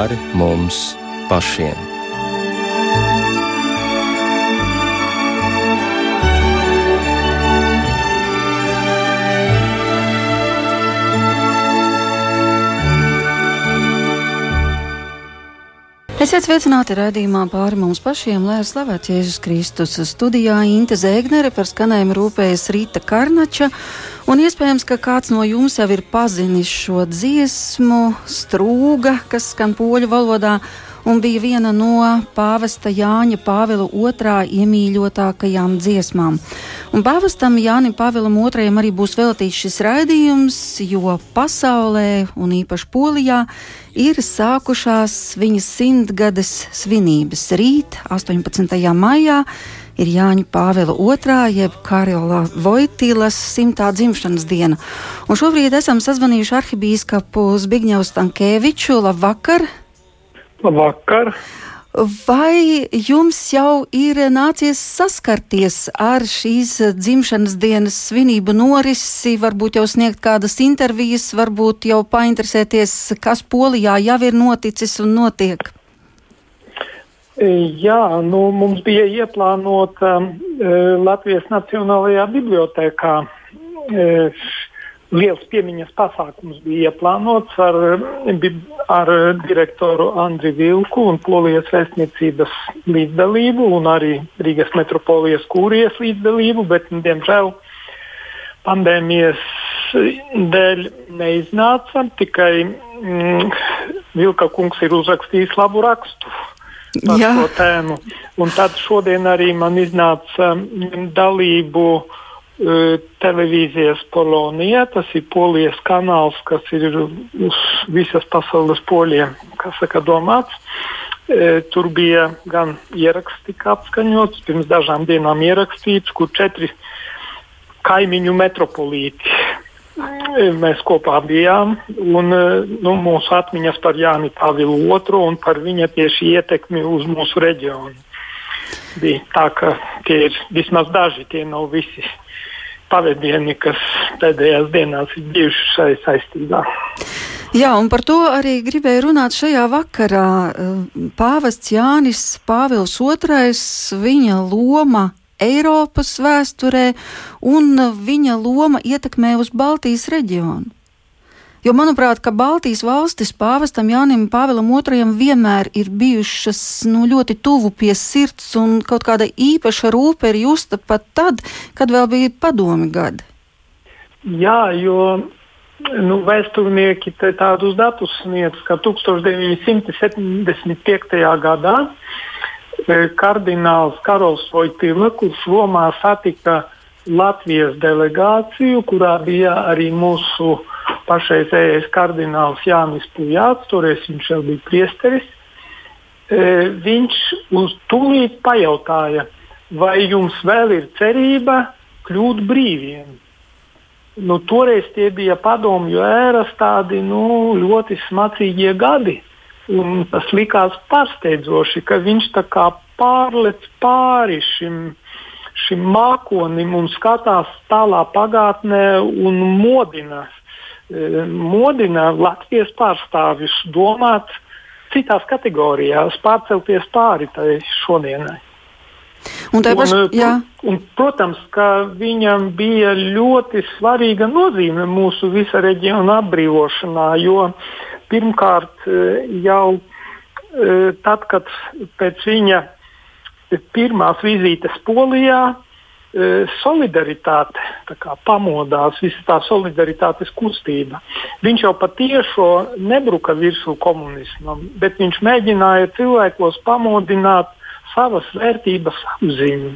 pāri mums pašiem. Esiet sveicināti raidījumā pāri mums pašiem, lai slavēts Jēzus Kristus. Studijā Inte Zēgnere par skanējumu rūpējas Rīta Karnača, un iespējams, ka kāds no jums jau ir pazinis šo dziesmu, strūga, kas skan poļu valodā un bija viena no pāvesta Jāņa Pāvila otrā iemīļotākajām dziesmām. Un pāvestam Jānim Pāvilam II arī būs veltīts šis raidījums, jo pasaulē, un īpaši Polijā, ir sākušās viņa simtgades svinības. Rīt, 18. maijā, ir Jāņa Pāvila II, jeb Kariola Vojtīlas simtā dzimšanas diena. Un šobrīd esam sazvanījuši arhibīskapu Zbigņevu Stankēviču. Labvakar! Labvakar! Vai jums jau ir nācies saskarties ar šīs dzimšanas dienas svinību norisi, varbūt jau sniegt kādas intervijas, varbūt jau painteresēties, kas Polijā jau ir noticis un notiek? Jā, nu, mums bija ieplānota uh, Latvijas Nacionālajā bibliotekā uh, liels piemiņas pasākums bija ieplānots ar, ar direktoru Andriu Vilku un Polijas vēstniecības līdzdalību un arī Rīgas metropolijas kūrijas līdzdalību, bet, diemžēl, pandēmijas dēļ neiznāca. Tikai mm, Vilka kungs ir uzrakstījis labu rakstu par Jā. šo tēmu. Un tad šodien arī man iznāca dalību uh, televīzijas Polonija. Tas ir polijas kanāls, kas ir uz visas pasaules poļiem, kas saka, domāts. Tur bija gan ieraksts, tika apskaņots, pirms dažām dienām ierakstīts, kur četri kaimiņu metropolīti. Mēs kopā bijām, un nu, mūsu atmiņas par Jāni Pāvilu II un par viņa tieši ietekmi uz mūsu reģionu. Bija tā, ka tie ir vismaz daži, tie nav visi pavadieni, kas pēdējās dienās ir bijuši šai saistībā. Jā, un par to arī gribēju runāt šajā vakarā. Pāvests Jānis Pāvils II, viņa loma Eiropas vēsturē un viņa loma ietekmē uz Baltijas reģionu. Jo, manuprāt, Baltijas valstis pāvestam Jānim Pāvilam II vienmēr ir bijušas nu, ļoti tuvu pie sirds, un kaut kāda īpaša rūpe ir justa pat tad, kad vēl bija padomi gadi. Jā, jo nu, vēsturnieki tādus datus sniedz, ka 1975. gadā e, kardināls Karols Vojtila, kurš Romā satika Latvijas delegāciju, kurā bija arī mūsu pašreizējais kardināls Jānis Pujāts, toreiz viņš jau bija priesteris. E, viņš uz tūlīt pajautāja, vai jums vēl ir cerība kļūt brīviem. Nu, toreiz tie bija padomju ēras tādi nu, ļoti smacīgie gadi. Un tas likās pārsteidzoši, ka viņš tā kā pārlec pāri šim, šim mākonim un skatās tālā pagātnē un modinās modina Latvijas pārstāvjus domāt citās kategorijās, pārcelties pāri tai šodienai. Un paš, un, jā. un, protams, ka viņam bija ļoti svarīga nozīme mūsu visa reģiona atbrīvošanā, jo pirmkārt jau tad, kad pēc viņa pirmās vizītes Polijā solidaritāte pamodās, visa tā solidaritātes kustība. Viņš jau patiešo nebruka virsū komunismam, bet viņš mēģināja cilvēkos pamodināt savas vērtības apziņu.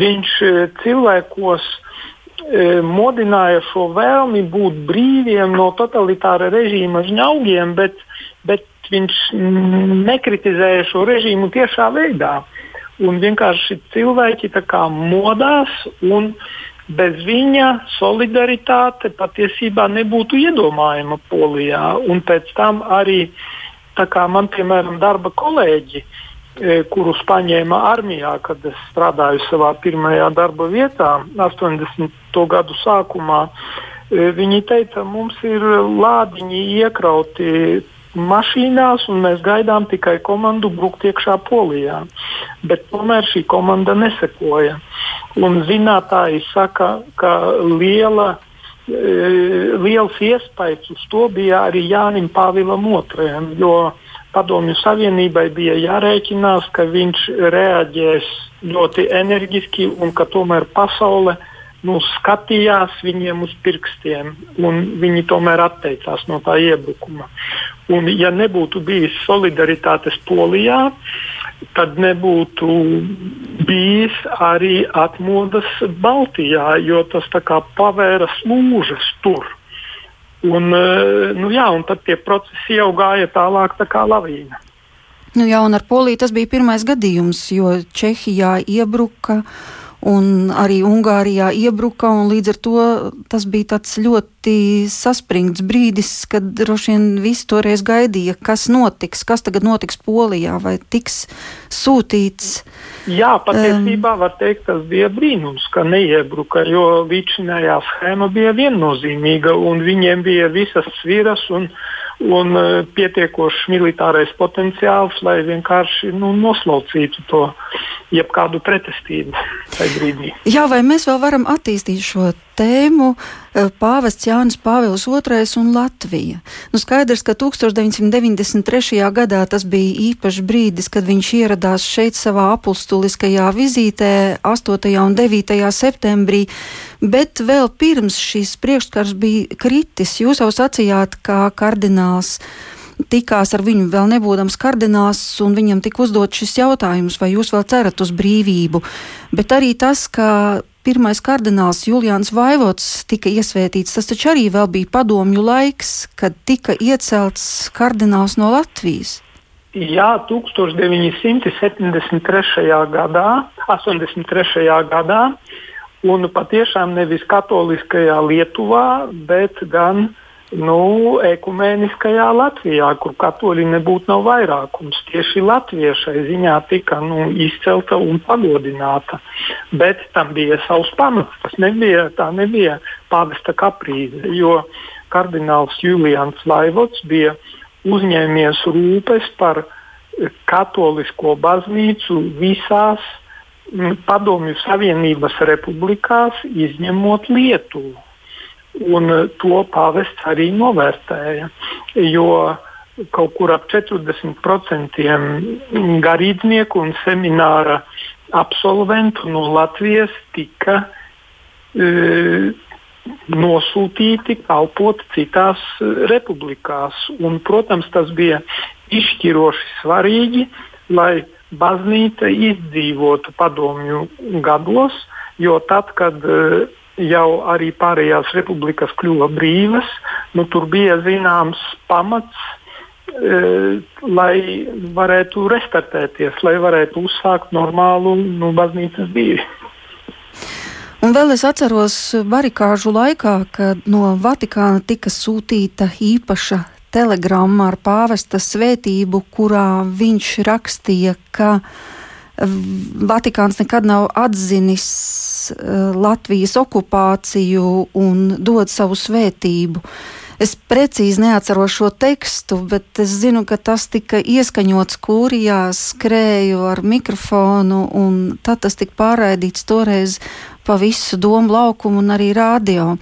Viņš e, cilvēkos e, modināja šo vēlmi būt brīviem no totalitāra režīma žņaugiem, bet, bet viņš nekritizēja šo režīmu tiešā veidā un vienkārši cilvēki modās, un bez viņa solidaritāte patiesībā nebūtu iedomājama Polijā. Un pēc tam arī man, piemēram, darba kolēģi, e, kurus paņēma armijā, kad es strādāju savā pirmajā darba vietā, 80. gadu sākumā. E, viņi teica, mums ir lādiņi iekrauti mašīnās, un mēs gaidām tikai komandu brukt iekšā polijā. Bet tomēr šī komanda nesekoja. Un zinātāji saka, ka liela, e, liels iespējas uz to bija arī Jānim Pāvilam II. Jo Padomju Savienībai bija jārēķinās, ka viņš reaģēs ļoti enerģiski un ka tomēr pasaule nu, skatījās viņiem uz pirkstiem, un viņi tomēr atteicās no tā iebrukuma. Un, ja nebūtu bijis solidaritātes polijā, tad nebūtu bijis arī atmodas Baltijā, jo tas pavēra slūžas tur. Un, eh, nu, jā, un tad tie procesi jau gāja tālāk tā kā lavīna. Nu, jā, un ar Poliju tas bija pirmais gadījums, jo Čehijā iebruka uh, un arī Ungārijā iebruka. Līdz ar to tas bija tāds ļoti saspringts brīdis, kad droši vien visi toreiz gaidīja, kas notiks, kas tagad notiks Polijā, vai tiks sūtīts. Jā, patiesībā um, var teikt, tas bija brīnums, ka neiebruka, jo līdzinājā schēma bija viennozīmīga un viņiem bija visas sviras un, un uh, pietiekošs militārais potenciāls, lai vienkārši nu, noslaucītu to jebkādu pretestību tajā brīdī. Jā, vai mēs vēl varam attīstīt šo tēmu e, Pāvests Jānis Pāvils II un Latvija? Nu, skaidrs, ka 1993. gadā tas bija īpašs brīdis, kad viņš ieradās šeit savā apustuliskajā vizītē 8. un 9. septembrī, bet vēl pirms šis priekšskars bija kritis. Jūs jau sacījāt, kā kardināls tikās ar viņu vēl nebūdams kardināls, un viņam tika uzdot šis jautājums, vai jūs vēl cerat uz brīvību. Bet arī tas, ka pirmais kardināls Julians Vaivots tika iesvētīts, tas taču arī vēl bija padomju laiks, kad tika iecelts kardināls no Latvijas. Jā, 1973. gadā, 83. gadā, un patiešām nevis katoliskajā Lietuvā, bet gan nu, ekumēniskajā Latvijā, kur katoļi nebūtu nav vairākums. Tieši Latvija šai ziņā tika nu, izcelta un pagodināta. Bet tam bija savs pamats. Tas nebija, nebija pāvesta kaprīze, jo kardināls Julians Laivots bija uzņēmies rūpes par katolisko baznīcu visās Padomju Savienības republikās, izņemot Lietuvu. Un eh, to pāvests arī novērtēja. Jo kaut kur ap 40% garīdznieku un semināra absolventu no Latvijas tika e, nosūtīti kalpot citās republikās. Un, protams, tas bija izšķiroši svarīgi, lai baznīca izdzīvotu padomju gados, jo tad, kad e, jau arī pārējās republikas kļuva brīvas, nu, tur bija zināms pamats, e, lai varētu restartēties, lai varētu uzsākt normālu nu, baznīcas dzīvi. Un vēl es atceros barikāžu laikā, kad no Vatikāna tika sūtīta īpaša telegramma ar pāvesta svētību, kurā viņš rakstīja, ka Vatikāns nekad nav atzinis Eh, Latvijas okupāciju un dod savu svētību. Es precīzi neatceros šo tekstu, bet es zinu, ka tas tika ieskaņots kūrijā, skrēju ar mikrofonu, un tad tas tika pārraidīts toreiz pa visu domu laukumu un arī rādio.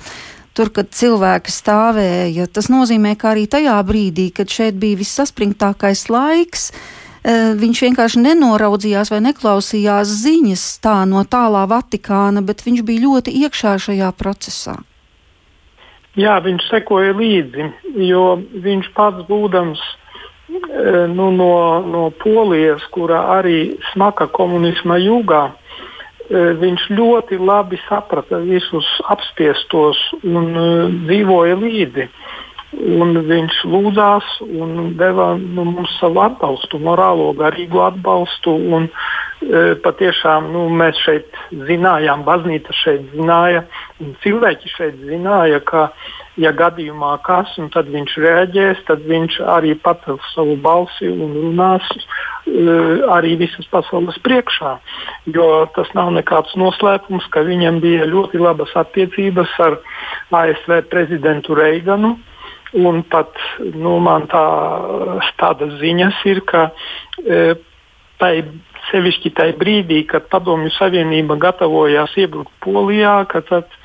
Tur, kad cilvēki stāvēja, tas nozīmē, ka arī tajā brīdī, kad šeit bija vissaspringtākais laiks, uh, viņš vienkārši nenoraudzījās vai neklausījās ziņas tā no tālā Vatikāna, bet viņš bija ļoti iekšā šajā procesā. Jā, viņš sekoja līdzi, jo viņš pats būdams nu, no, no Polijas, kurā arī smaka komunisma jūgā, viņš ļoti labi saprata visus apspiestos un dzīvoja līdzi. Un viņš lūdzās un deva nu, mums savu atbalstu, morālo, garīgo atbalstu. Un, e, patiešām nu, mēs šeit zinājām, baznīca šeit zināja, un cilvēki šeit zināja, ka, ja gadījumā kas, tad viņš reaģēs, tad viņš arī pacels savu balsi un runās e, arī visas pasaules priekšā. Jo tas nav nekāds noslēpums, ka viņam bija ļoti labas attiecības ar ASV prezidentu Reiganu Un pat nu, man tā, tādas ziņas ir, ka e, tai, sevišķi tajā brīdī, kad Padomju Savienība gatavojās iebrukt Polijā, kad tad,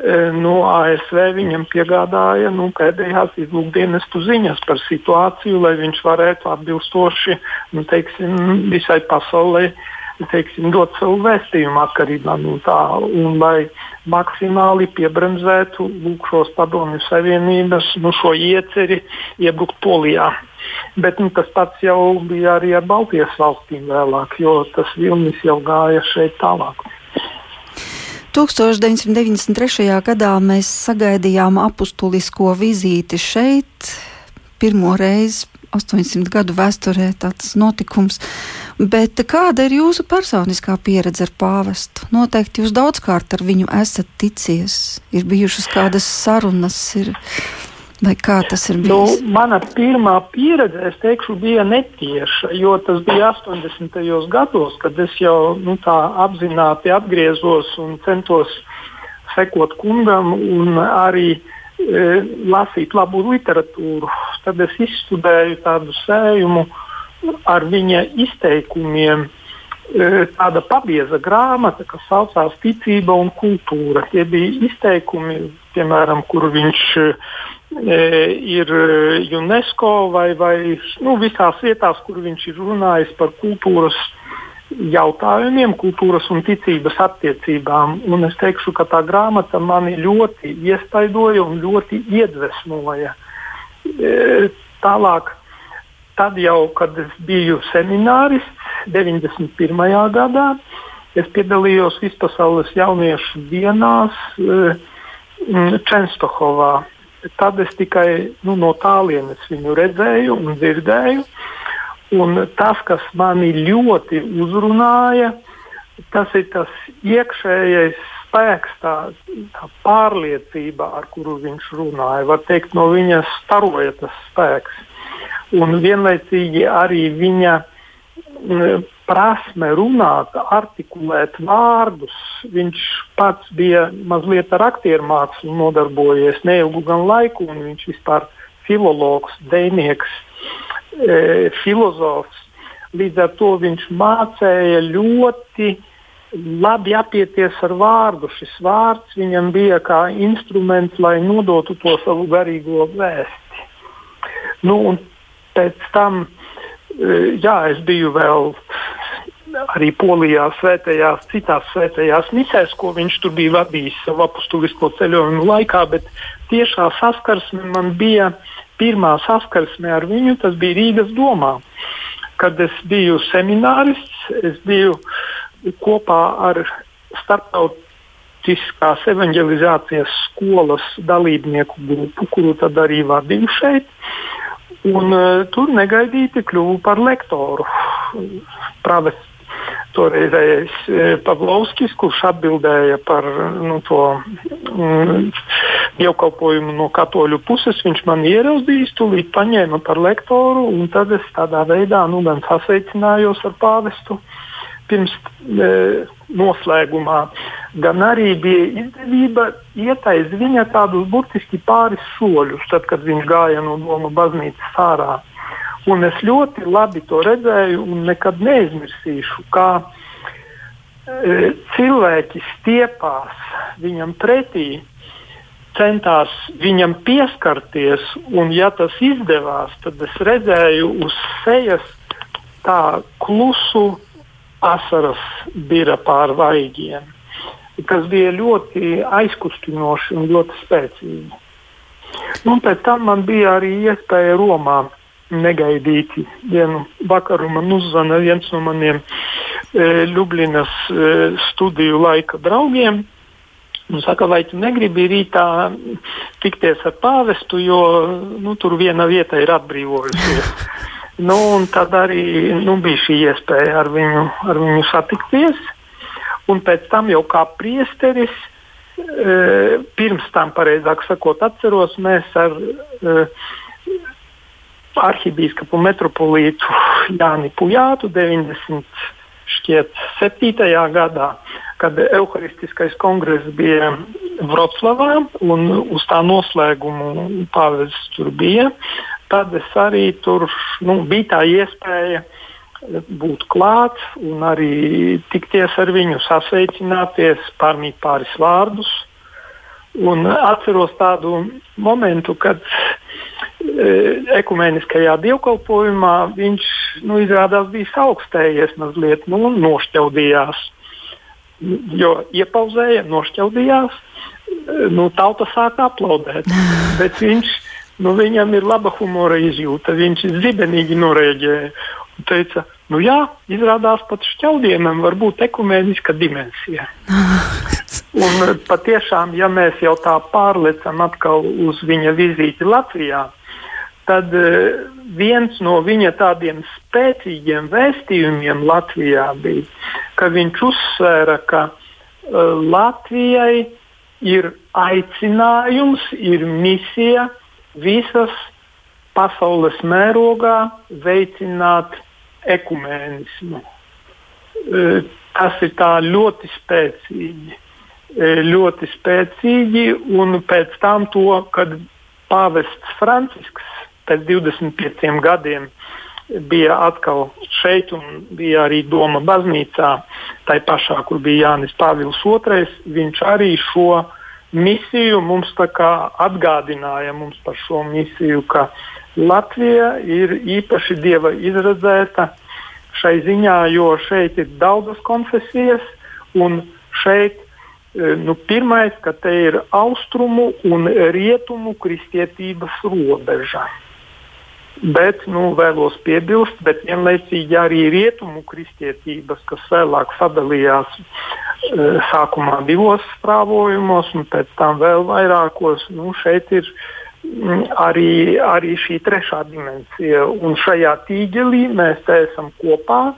e, nu, ASV viņam piegādāja nu, pēdējās izlūkdienestu ziņas par situāciju, lai viņš varētu atbilstoši nu, teiksim, visai pasaulē teiksim, dot savu vēstījumu atkarībā no tā, un lai maksimāli piebremzētu lūk, šos padomju savienības nu, šo ieceri iebrukt Polijā. Bet nu, tas pats jau bija arī ar Baltijas valstīm vēlāk, jo tas vilnis jau gāja šeit tālāk. 1993. gadā mēs sagaidījām apustulisko vizīti šeit pirmo reizi 800 gadu vēsturē tāds notikums. Bet kāda ir jūsu personiskā pieredze ar pāvestu? Noteikti jūs daudzkārt ar viņu esat ticies, ir bijušas kādas sarunas. Ir... Vai kā tas ir nu, bijis? Nu, mana pirmā pieredze, es teikšu, bija netieša, jo tas bija 80. gados, kad es jau nu, tā apzināti atgriezos un centos sekot kungam un arī e, lasīt labu literatūru tad es izstudēju tādu sējumu ar viņa izteikumiem. E, tāda pabieza grāmata, kas saucās Ticība un kultūra. Tie bija izteikumi, piemēram, kur viņš e, ir UNESCO vai, vai nu, visās vietās, kur viņš ir runājis par kultūras jautājumiem, kultūras un ticības attiecībām. Un es teikšu, ka tā grāmata mani ļoti iespaidoja un ļoti iedvesmoja. E, tālāk, tad jau, kad es biju seminārists 91. gadā, es piedalījos Vispasaules jauniešu dienās e, Čenstohovā. Tad es tikai nu, no tālienes viņu redzēju un dzirdēju. Un tas, kas mani ļoti uzrunāja, tas ir tas iekšējais spēks, tā, tā pārliecība, ar kuru viņš runāja, var teikt, no viņa staroja tas spēks. Un vienlaicīgi arī viņa prasme runāt, artikulēt vārdus. Viņš pats bija mazliet ar aktieru mākslu nodarbojies neilgu gan laiku, un viņš vispār filologs, dēnieks, e, filozofs. Līdz ar to viņš mācīja ļoti labi apieties ar vārdu. Šis vārds viņam bija kā instruments, lai nodotu to savu garīgo vēsti. Nu, pēc tam e, jā, es biju vēl arī Polijā, svētajās, citās svētajās misēs, ko viņš tur bija vadījis savu apustulisko ceļojumu laikā, bet tiešā saskarsme man bija pirmā saskarsme ar viņu, tas bija Rīgas domā. Kad es biju seminārists, es biju kopā ar starptautiskās evanģelizācijas skolas dalībnieku grupu, kuru tad arī vadīju šeit. Un, uh, tur negaidīti kļuvu par lektoru. Pravests toreizējais e, Pavlovskis, kurš atbildēja par nu, to mm, dievkalpojumu no katoļu puses, viņš man ieraudzījis, tūlīt paņēma par lektoru, un tad es tādā veidā nu, gan sasveicinājos ar pāvestu pirms e, noslēgumā, gan arī bija izdevība iet aiz viņa tādus burtiski pāris soļus, tad, kad viņš gāja no Doma baznīcas ārā. Un es ļoti labi to redzēju un nekad neaizmirsīšu, kā e, cilvēki stiepās viņam pretī, centās viņam pieskarties, un ja tas izdevās, tad es redzēju uz sejas tā klusu asaras bira pār vaigiem, kas bija ļoti aizkustinoši un ļoti spēcīgi. Nu, pēc tam man bija arī iespēja Romā negaidīti. Vienu vakaru man uzzvana viens no maniem e, Ljubljanas e, studiju laika draugiem. Un saka, vai tu negribi rītā tikties ar pāvestu, jo nu, tur viena vieta ir atbrīvojusies. Nu, tad arī nu, bija šī iespēja ar viņu, ar viņu satikties. Un pēc tam jau kā priesteris, e, pirms tam, pareizāk sakot, atceros, mēs ar e, arhibīskapu metropolītu Jāni Pujātu 90. Šķiet, 7. gadā, kad Euharistiskais kongress bija Vroclavā un uz tā noslēgumu pāvests tur bija, tad es arī tur nu, bija tā iespēja būt klāt un arī tikties ar viņu, sasveicināties, pārmīt pāris vārdus. Un atceros tādu momentu, kad e, ekumeniskajā dievkalpojumā viņš nu, izrādās bija augstējies mazliet nu, nošķaudījās. Jo iepauzēja, nošķaudījās, nu, tauta sāka aplaudēt. Bet viņš, nu, viņam ir laba humora izjūta, viņš zibenīgi noreaģēja un teica, nu jā, izrādās pat šķaudienam var būt ekumēniska dimensija. Un eh, patiešām, ja mēs jau tā pārlecam atkal uz viņa vizīti Latvijā, tad uh, viens no viņa tādiem spēcīgiem vēstījumiem Latvijā bija, ka viņš uzsvēra, ka uh, Latvijai ir aicinājums, ir misija visas pasaules mērogā veicināt ekumēnismu. E, tas ir ļoti spēcīgi. E, ļoti spēcīgi, un pēc tam to, kad pāvests Francisks pēc 25 gadiem bija atkal šeit, un bija arī Doma baznīcā, tai pašā, kur bija Jānis Pāvils II. Viņš arī šo misiju mums atgādināja mums par šo misiju, ka Latvija ir īpaši dieva izredzēta šai ziņā, jo šeit ir daudzas konfesijas, un šeit e, nu, pirmais, ka te ir austrumu un rietumu kristietības robeža. Bet nu, vēlos piebilst, bet vienlaicīgi arī rietumu kristietības, kas vēlāk sadalījās sākumā divos stāvojumos, un pēc tam vēl vairākos, nu, šeit ir Mm, arī, arī šī trešā dimensija. Un šajā tīģelī mēs te esam kopā,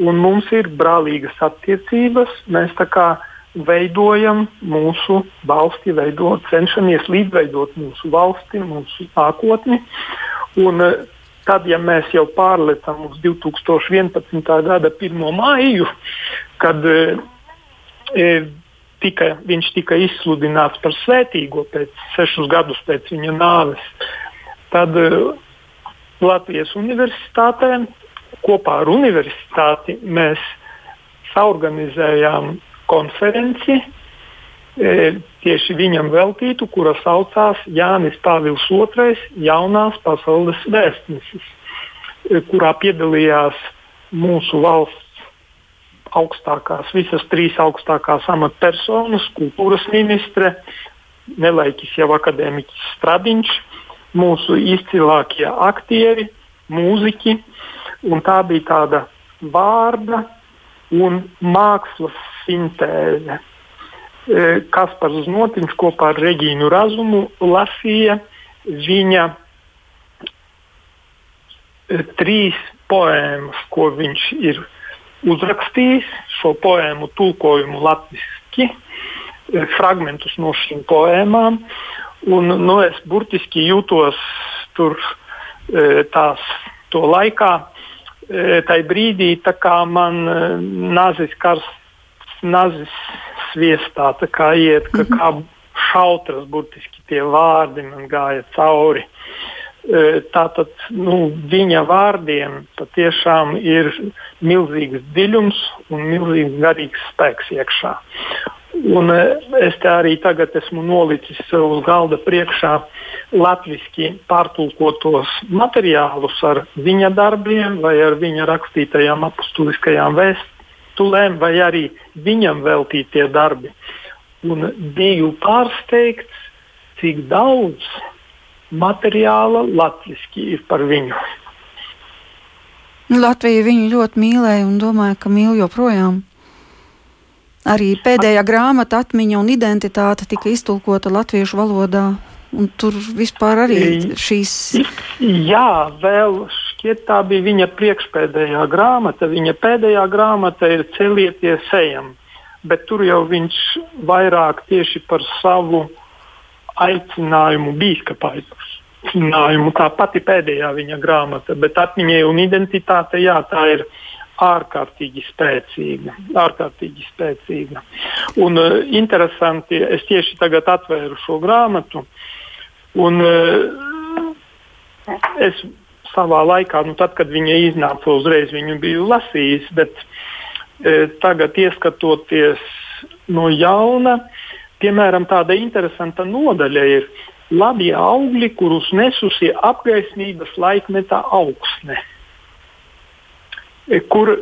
un mums ir brālīgas attiecības. Mēs tā kā veidojam mūsu valsti, veidot, cenšamies līdzveidot mūsu valsti, mūsu nākotni. Un, eh, tad, ja mēs jau pārlecam uz 2011. gada 1. māju, kad e, tika, viņš tika izsludināts par svētīgo pēc sešus gadus pēc viņa nāves. Tad uh, Latvijas universitātē kopā ar universitāti mēs saorganizējām konferenci e, tieši viņam veltītu, kura saucās Jānis Pāvils II jaunās pasaules vēstnesis, e, kurā piedalījās mūsu valsts augstākās, visas trīs augstākās amatpersonas, kultūras ministre, nelaiķis jau akadēmiķis Stradiņš, mūsu izcilākie aktieri, mūziķi. Tā bija tāda vārda un mākslas sintēze. E, Kaspars Znotiņš kopā ar Reģīnu Razumu lasīja viņa e, trīs poēmas, ko viņš ir uzrakstījis šo poēmu tulkojumu latviešu, e, fragmentus no šīm poēmām. Un, nu, es burtiski jūtos tur e, tās to laikā, e, tajā brīdī, kā man nazis karsts, nazis sviestā, kā iet, ka, kā šautras burtiski tie vārdi man gāja cauri. Tātad nu, viņa vārdiem patiešām ir milzīgs dziļums un milzīgs garīgs spēks iekšā. Un es te arī tagad esmu nolicis uz galda priekšā latviešu pārtulkotos materiālus ar viņa darbiem, vai ar viņa rakstītajām apustuliskajām vēstulēm, vai arī viņam veltītie darbi. Un biju pārsteigts, cik daudz materiāla latviešu ir par viņu. Latvija viņu ļoti mīlēja un domāja, ka mīl joprojām. Arī pēdējā grāmata, atmiņa un identitāte tika iztulkota latviešu valodā. Un tur vispār arī šīs. Jā, vēl šķiet, tā bija viņa priekšpēdējā grāmata. Viņa pēdējā grāmata ir Celieties ejam, bet tur jau viņš vairāk tieši par savu aicinājumu bīskapā aicinājumu. Tā pati pēdējā viņa grāmata, bet atmiņai un identitāte, jā, tā ir ārkārtīgi spēcīga. Ārkārtīgi spēcīga. Un uh, interesanti, es tieši tagad atvēru šo grāmatu, un uh, es savā laikā, nu, tad, kad viņa iznāca, uzreiz viņu biju lasījis, bet uh, tagad ieskatoties no jauna, piemēram, tāda interesanta nodaļa ir labie augļi, kurus nesusi apgaismības laikmeta augsne. Kur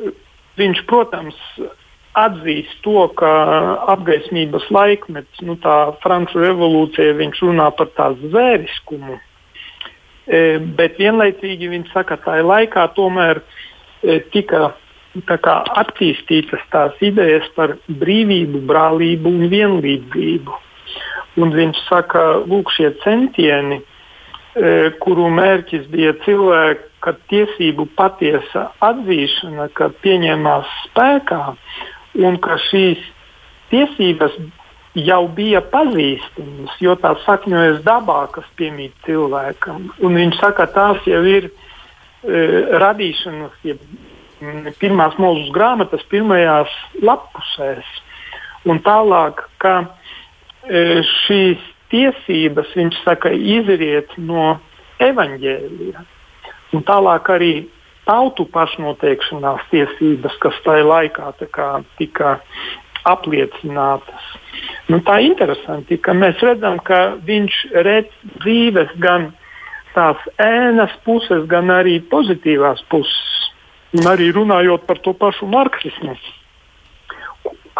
viņš, protams, atzīst to, ka apgaismības laikmets, nu, tā franču revolūcija, viņš runā par tās zvēriskumu. E, bet vienlaicīgi viņš saka, ka tajā laikā tomēr e, tika kā, attīstītas tās idejas par brīvību, brālību un vienlīdzību. Un viņš saka, lūk, šie centieni, e, kuru mērķis bija cilvēka tiesību patiesa atzīšana, kad pieņēmās spēkā, un ka šīs tiesības jau bija pazīstamas, jo tās sakņojas dabā, kas piemīt cilvēkam. Un viņš saka, tās jau ir e, radīšanas, ja pirmās mūža grāmatas pirmajās lapusēs. Un tālāk, ka e, šīs tiesības, viņš saka, izriet no evaņģēlija. Un tālāk arī tautu pašnoteikšanās tiesības, kas tajā laikā kā, tika apliecinātas. Nu, tā ir interesanti, ka mēs redzam, ka viņš redz dzīves gan tās ēnas puses, gan arī pozitīvās puses. Un arī runājot par to pašu marksismu,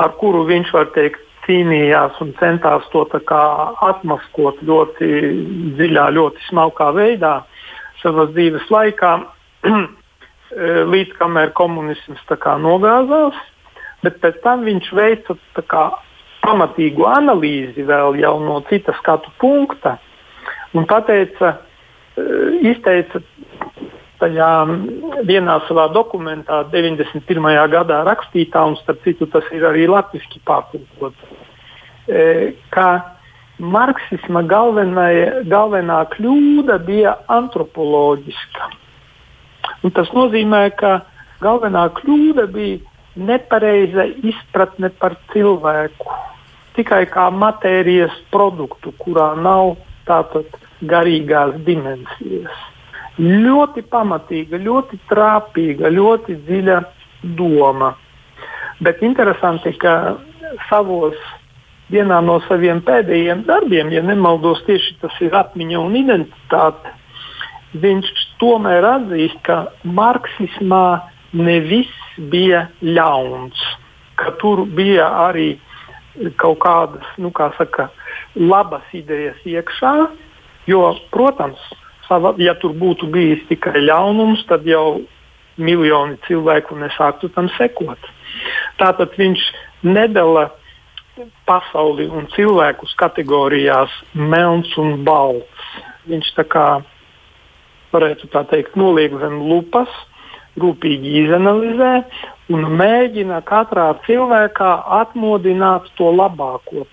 ar kuru viņš var teikt, cīnījās un centās to atmaskot ļoti dziļā, ļoti smalkā veidā savas dzīves laikā, līdz kamēr komunisms nogāzās. Bet pēc tam viņš veica kā, pamatīgu analīzi vēl no citas skatu punkta un pateica, eh, izteica tajā vienā savā dokumentā, 91. gadā rakstītā, un starp citu tas ir arī latviešu pārtulkots, e, ka marksisma galvenā, galvenā kļūda bija antropoloģiska. Un tas nozīmē, ka galvenā kļūda bija nepareiza izpratne par cilvēku. Tikai kā matērijas produktu, kurā nav tātad garīgās dimensijas ļoti pamatīga, ļoti trāpīga, ļoti dziļa doma. Bet interesanti, ka savos vienā no saviem pēdējiem darbiem, ja nemaldos, tieši tas ir atmiņa un identitāte, viņš tomēr atzīst, ka marksismā ne viss bija ļauns, ka tur bija arī kaut kādas, nu, kā saka, labas idejas iekšā, jo, protams, ja tur būtu bijis tikai ļaunums, tad jau miljoni cilvēku nesāktu tam sekot. Tātad viņš nedala pasauli un cilvēkus kategorijās melns un balts. Viņš tā kā varētu tā teikt, noliek zem lupas, rūpīgi izanalizē un mēģina katrā cilvēkā atmodināt to labāko,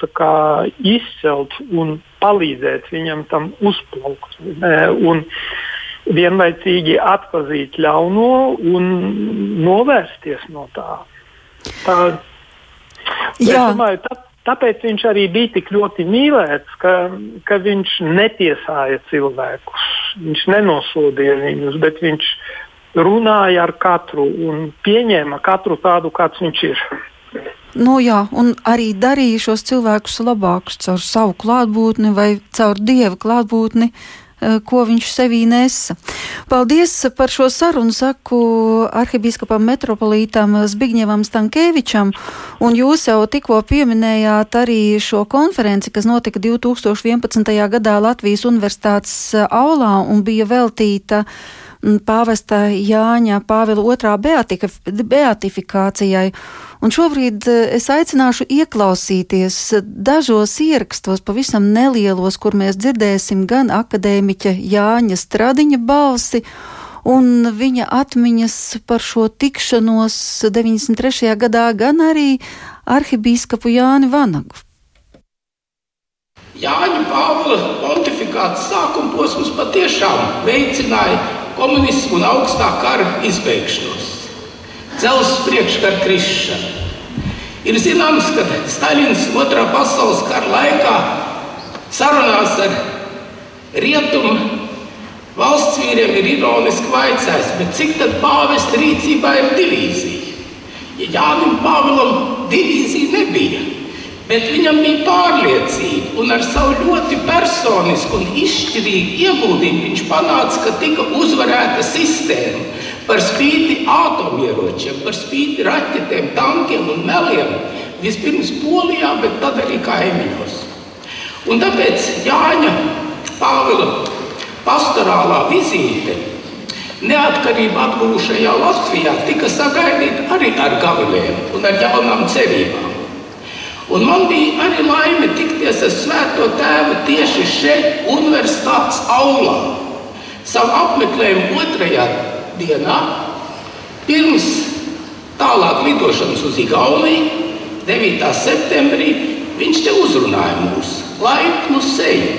izcelt un palīdzēt viņam tam uzplaukt. Un vienlaicīgi atzīt ļauno un novērsties no tā. tā domāju, tā, tāpēc viņš arī bija tik ļoti mīlēts, ka, ka viņš netiesāja cilvēkus. Viņš nenosodīja viņus, bet viņš runāja ar katru un pieņēma katru tādu, kāds viņš ir. Nu, jā, un arī darīja šos cilvēkus labākus caur savu klātbūtni vai caur dieva klātbūtni, eh, ko viņš sevī nesa. Paldies par šo sarunu, saku arhibīskapam metropolītam Zbigņevam Stankēvičam, un jūs jau tikko pieminējāt arī šo konferenci, kas notika 2011. gadā Latvijas Universitātes aulā un bija veltīta uh, pāvesta Jāņa Pāvila otrā beatika, beatifikācijai. Un šobrīd eh, es aicināšu ieklausīties dažos ierakstos, pavisam nelielos, kur mēs dzirdēsim gan akadēmiķa Jāņa Stradiņa balsi, un viņa atmiņas par šo tikšanos 93. gadā, gan arī arhibīskapu Jāni Vanagu. Jāņa Pāvila pontifikāts sākuma posms patiešām veicināja komunismu un augstā kara izbeigšanos. dzelzceļa priekškara krišana. Ir zināms, ka Staļins otrā pasaules kara laikā sarunās ar rietumu valsts vīriem ir ironiski vaicājis, cik tad pāvesta rīcībā ir divīzija. Ja Jānis Pāvilam divīzija nebija, bet viņam bija pārliecība, un ar savu ļoti personisku un izšķirīgu ieguldījumu viņš panāca, ka tika uzvarēta sistēma par spīti atomieročiem, par spīti raķetēm, tankiem un meliem. Vispirms Polijā, bet tad arī kaimiņos. Un tāpēc Jāņa Pāvila pastorālā vizīte neatkarību atgūšajā Latvijā tika sagaidīta arī ar gavilēm un ar jaunām cerībām. Un man bija arī laime tikties ar Svēto Tēvu tieši šeit, Universitātes aulā. Savu apmeklējumu otrajā dienā, pirms tālāk lidošanas uz Igauniju, 9. septembrī, viņš te uzrunāja mūs laipnu seju.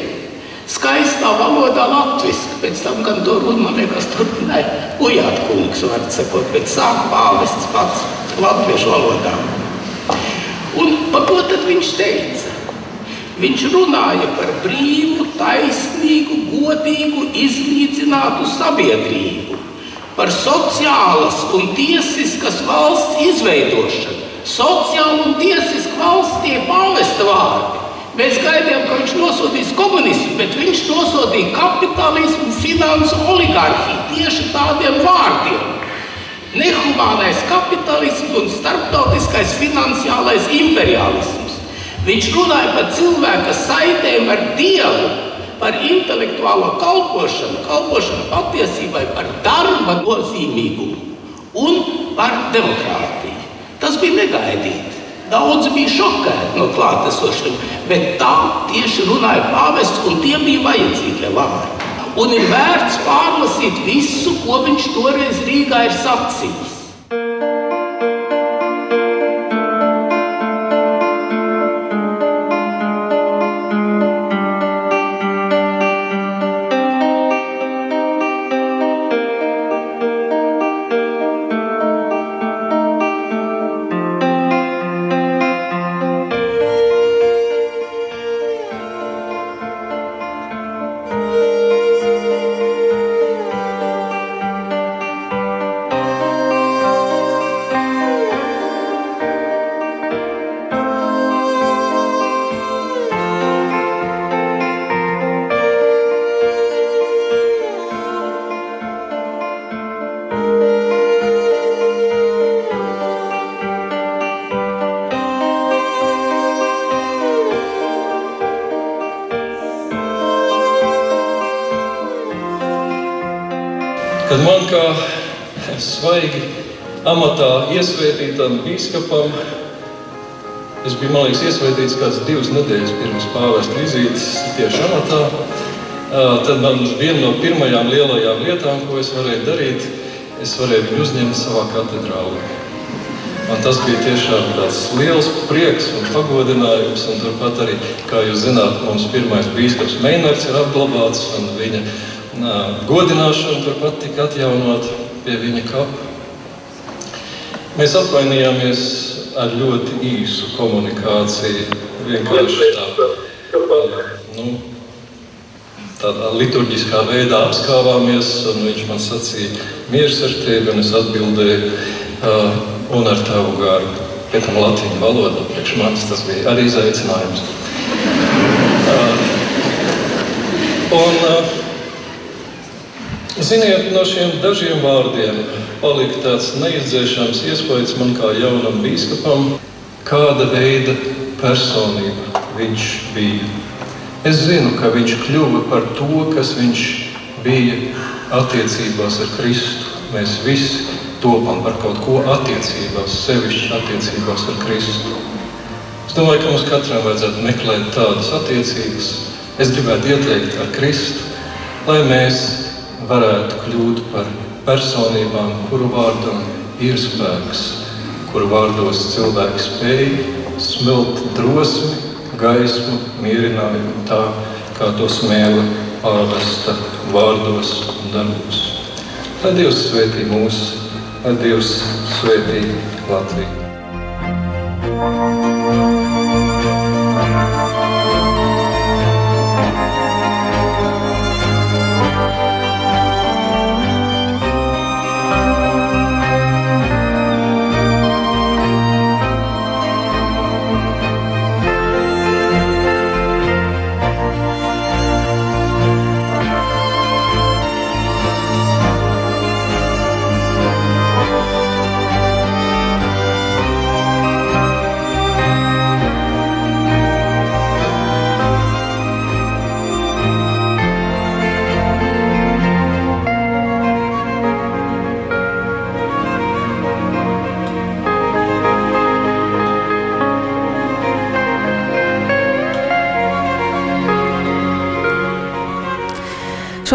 Skaistā valodā latviešu, pēc tam gan to runu, man liekas, turpināja Ujāt kungs, var sakot, bet sāk pāvests pats latviešu valodā. Un par ko tad viņš teica? Viņš runāja par brīvu, taisnīgu, godīgu, izlīdzinātu sabiedrību, par sociālas un tiesiskas valsts izveidošanu. Sociāla un tiesiska valsts tie pāvesta vārdi. Mēs gaidījām, ka viņš nosodīs komunismu, bet viņš nosodīja kapitālismu, finansu oligarhiju tieši tādiem vārdiem nehumānais kapitālisms un starptautiskais finansiālais imperialisms. Viņš runāja par cilvēka saitēm ar Dievu, par intelektuālo kalpošanu, kalpošanu patiesībai, par darba nozīmīgumu un par demokrātiju. Tas bija negaidīti. Daudz bija šokēti no klātesošiem, bet tā tieši runāja pāvests, un tie bija vajadzīgie vārdi un ir vērts pārlasīt visu, ko viņš toreiz Rīgā ir sacījis. Man kā svaigi amatā iesvētītam biskupam, es biju liekas, iesvētīts kāds divas nedēļas pirms pāvesta vizītes tieši amatā, tad man viena no pirmajām lielajām lietām, ko es varēju darīt, es varēju viņu uzņemt savā katedrālē. Man tas bija tiešām tāds liels prieks un pagodinājums. Un turpat arī, kā jūs zināt, mums pirmais biskups Meinards ir apglabāts un viņa godināšana turpat tika atjaunot pie viņa kapa. Mēs apvainījāmies ar ļoti īsu komunikāciju. Vienkārši tā, nu, tādā liturģiskā veidā apskāvāmies, un viņš man sacīja, mieres ar tevi, un es atbildēju, uh, un ar tavu garu. Pēc tam latviešu valodā priekš manis tas bija arī izaicinājums. Uh, un, uh, Ziniet, no šiem dažiem vārdiem palika tāds neizdzēšams iespējas man kā jaunam biskupam, kāda veida personība viņš bija. Es zinu, ka viņš kļuva par to, kas viņš bija attiecībās ar Kristu. Mēs visi topam par kaut ko attiecībās, sevišķi attiecībās ar Kristu. Es domāju, ka mums katram vajadzētu meklēt tādas attiecības. Es gribētu ieteikt ar Kristu, lai mēs varētu kļūt par personībām, kuru vārdam ir spēks, kuru vārdos cilvēks spēj smelt drosmi, gaismu, mierinājumu tā, kā to smēla pāvesta vārdos un darbos. Lai Dievs svētī mūs lai Dievs svētī Latviju.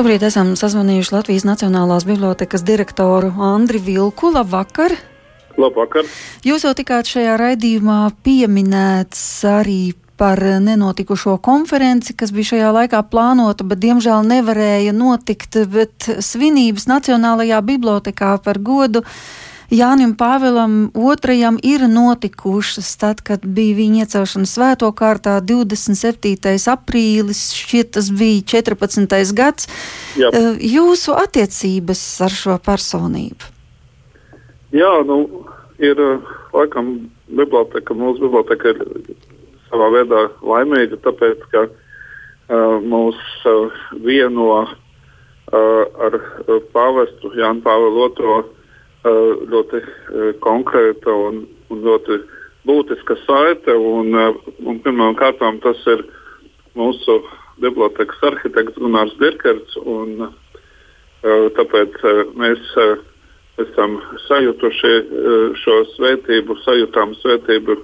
Šobrīd esam sazvanījuši Latvijas Nacionālās bibliotekas direktoru Andri Vilku. Labvakar! Labvakar! Jūs jau tikāt šajā raidījumā pieminēts arī par nenotikušo konferenci, kas bija šajā laikā plānota, bet diemžēl nevarēja notikt. Bet svinības Nacionālajā bibliotekā par godu Jānim Pāvēlam II ir notikušas tad, kad bija viņa iecelšana svēto kārtā 27. aprīlis, šķiet tas bija 14. gads. Jā. Eh, jūsu attiecības ar šo personību? Jā, nu, ir laikam biblioteka, mūsu biblioteka ir savā veidā laimīga, tāpēc, ka uh, mūs uh, vieno uh, ar pāvestu Jānu Pāvelu II Eh, ļoti eh, konkrēta un, un ļoti būtiska saite. Un, eh, un pirmām kārtām tas ir mūsu bibliotekas arhitekts Gunārs Birkerts. Un, tāpēc mēs esam sajutuši šo svētību, sajūtām svētību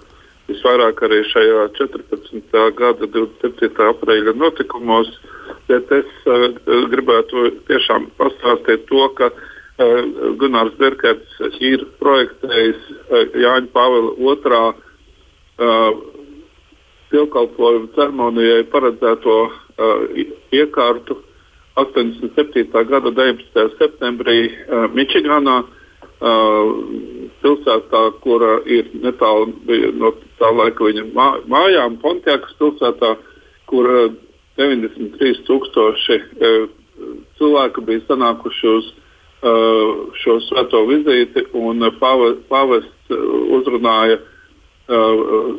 visvairāk arī šajā 14. gada 27. aprīļa notikumos. Bet es gribētu tiešām pastāstīt to, ka Eh, Gunārs Berkers ir projektējis eh, Jāņa Pāvila otrā uh, pielkalpojumu ceremonijai paredzēto iekārtu 87. gada 19. septembrī Mičiganā, pilsētā, kura ir netālu no tā laika viņa mā, mājām, Pontiakas pilsētā, kur uh, 93 tūkstoši cilvēku bija sanākuši uz šo svēto vizīti, un pāvests uh, uzrunāja uh,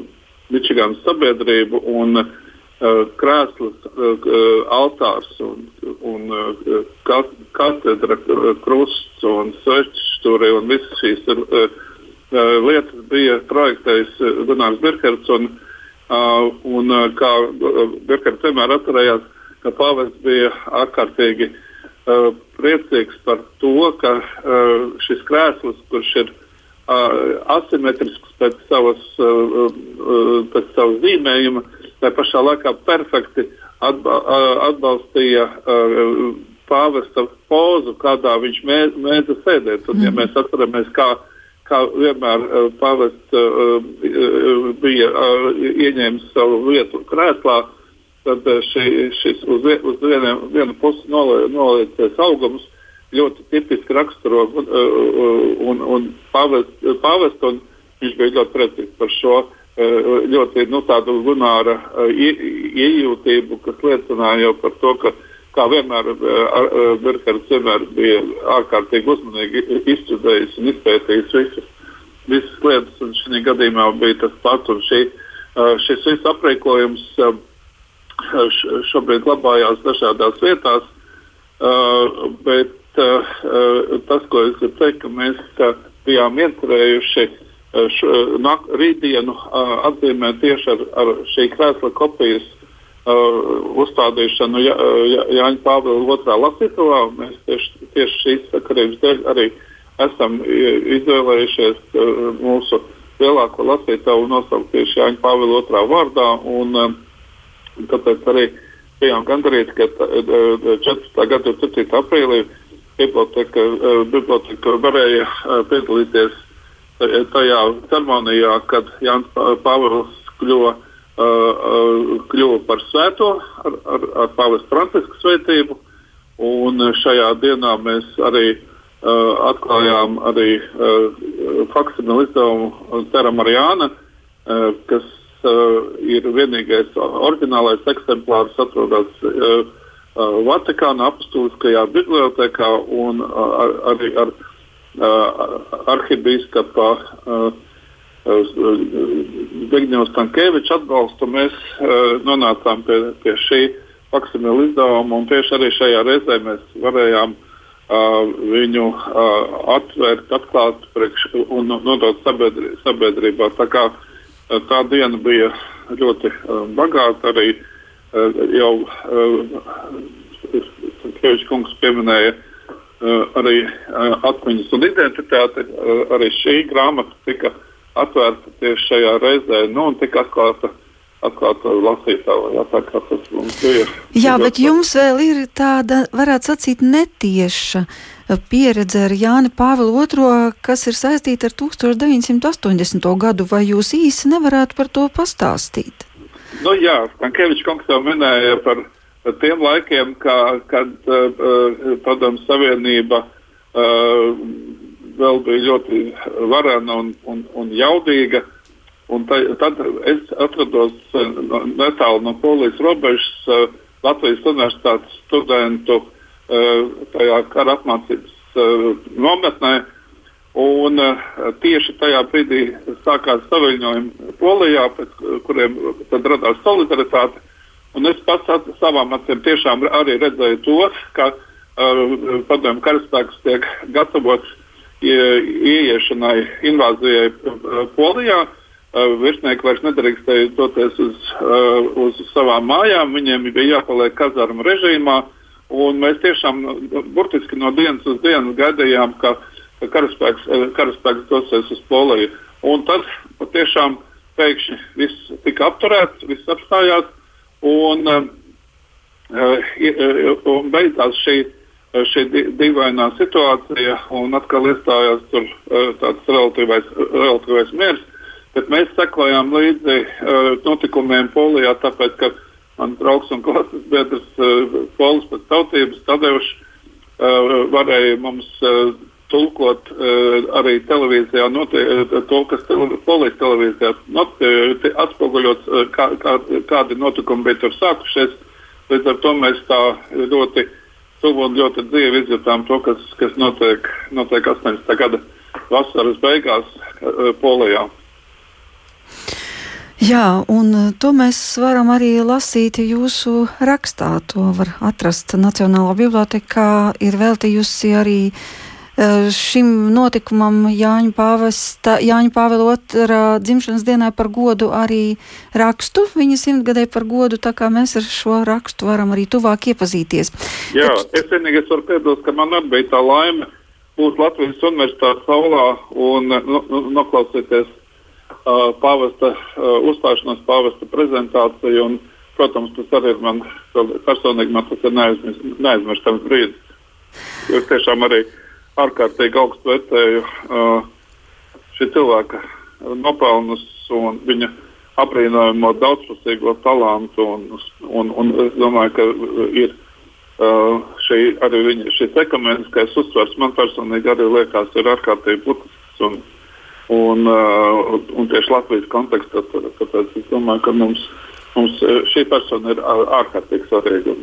Mičiganas sabiedrību un uh, krēsls, uh, altārs un, un uh, katedra, krusts un svečstūri un visas šīs uh, lietas bija projektējis Gunārs Birkerts. Un, uh, un, uh, kā Birkerts vienmēr atcerējās, ka pāvests bija ārkārtīgi uh, uh, priecīgs par to, ka uh, šis krēsls, kurš ir uh, asimetrisks pēc savas, uh, uh, pēc savas zīmējuma, tā pašā laikā perfekti atba uh, atbalstīja uh, pāvesta pozu, kādā viņš mē, mēdza sēdēt. Un, ja mēs atceramies, kā, kā vienmēr uh, pāvests uh, bija uh, ieņēmis savu vietu krēslā, uh, tad eh, šī, šis uz, uz vieniem, vienu pusi noliecies augums ļoti tipiski raksturo un, eh, un, un pavestu. Pavest, un viņš bija ļoti priecīgs par šo eh, ļoti nu, tādu lunāra iejūtību, kas liecināja jau par to, ka kā vienmēr Birkers vienmēr bija ārkārtīgi uzmanīgi izstudējis un izpētījis visas, visas lietas, un šī gadījumā bija tas pats. Šī, šis viss aprīkojums šobrīd glabājās dažādās vietās. Uh, bet uh, tas, ko es gribu teikt, ka mēs uh, bijām iecerējuši uh, nak, rītdienu uh, atzīmēt tieši ar, ar šī krēsla kopijas uh, uzstādīšanu Jā, Jā, Jāņa Pāvila otrā lasītavā. Mēs tieši, tieši šīs sakarības dēļ arī esam izvēlējušies uh, mūsu lielāko lasītavu nosaukt tieši Jāņa Pāvila otrā vārdā. Un, uh, Tāpēc arī bijām gandarīti, ka 14. gada 7. aprīlī biblioteka, biblioteka varēja piedalīties tajā ceremonijā, kad Jānis Pāvils kļuva, kļuva par svēto ar, ar, ar Pāvils Francisku svētību. Un šajā dienā mēs arī atklājām arī faksimilu izdevumu Terra Marijāna, kas ir vienīgais oriģinālais eksemplārs, atrodas Vatikāna apstulskajā bibliotekā un ar, arī ar arhibīskapa Zbigņevs Tankēviča atbalstu mēs nonācām pie, pie šī faksimila izdevuma un tieši arī šajā reizē mēs varējām viņu atvērt, atklāt priekš, un nodot sabiedrī, sabiedrībā. Tā, kā, tā diena bija ļoti bagāta arī jau Kievičs kungs pieminēja arī atmiņas un identitāti. Arī šī grāmata tika atvērta tieši šajā reizē nu, un tika atklāta. Atklāta lasītāja, jā, tā kā tas mums bija. Jā, bet jums vēl ir tāda, varētu sacīt, netieša pieredze ar Jāni Pāvilu II, kas ir saistīta ar 1980. gadu. Vai jūs īsi nevarētu par to pastāstīt? Nu, jā, Stankevičs kungs jau minēja par tiem laikiem, kā, kad uh, Padomu Savienība uh, vēl bija ļoti varena un, un, un jaudīga. Un ta, tad es atrados uh, netālu no Polijas robežas uh, Latvijas Universitātes studentu uh, tajā kara apmācības uh, nometnē. Un, uh, tieši tajā brīdī sākās saviņojumi Polijā, pēc kuriem radās solidaritāte. Un es pats ar savām acīm tiešām arī redzēju to, ka uh, padomju karaspēks tiek gatavots ie, ieiešanai invāzijai uh, Polijā. Uh, virsnieki vairs nedrīkstēja doties uz, uh, uz savām mājām, viņiem bija jāpaliek kazarmu režīmā. Mēs tiešām burtiski no dienas uz dienu gaidījām, ka karaspēks, eh, karaspēks dosies uz Poliju. Un tad patiešām pēkšņi viss tika apturēts, viss apstājās un, uh, un beidzās šī, šī dīvainā situācija un atkal iestājās tur tāds relatīvais, relatīvais miers. Bet mēs sekojām līdzi notikumiem Polijā, tāpēc, ka mans draugs un klases biedrs, Polis pēc tautības, Tadeušs, uh, varēja mums uh, tulkot arī televīzijā, notie, uh, to, kas tele, polijas televīzijā not, atspoguļots, kā, kā, kādi notikumi bija tur sākušies. Līdz ar to mēs tā ļoti tuvu un ļoti dzīvi izjutām to, kas, kas notiek, notiek 80. gada vasaras beigās Polijā. Jā, un to mēs varam arī lasīt jūsu rakstā. To var atrast Nacionālā bibliotekā. Ir veltījusi arī Eh, šim notikumam Jāņa, Pāvesta, Jāņa Pāvila otrā dzimšanas dienai par godu arī rakstu, viņa simtgadē par godu, tā kā mēs ar šo rakstu varam arī tuvāk iepazīties. Jā, Taču... es vienīgais varu piebilst, ka man arī bija tā laime būt Latvijas universitātes aulā un nu, nu, noklausīties uh, uzstāšanos, pāvesta prezentāciju. Un, protams, tas arī ir man personīgi man tas ir neaizmirstams brīdis. Es tiešām arī ārkārtīgi augstu vērtēju šī cilvēka nopelnus un viņa apbrīnojamo daudzpusīgo talantu. Un, un, un es domāju, ka ir šī, arī viņa, šis ekumeniskais uzsvers man personīgi arī liekas ir ārkārtīgi būtisks. Un, uh, un tieši Latvijas kontekstā, tāpēc es domāju, ka mums, mums šī persona ir ārkārtīgi svarīga.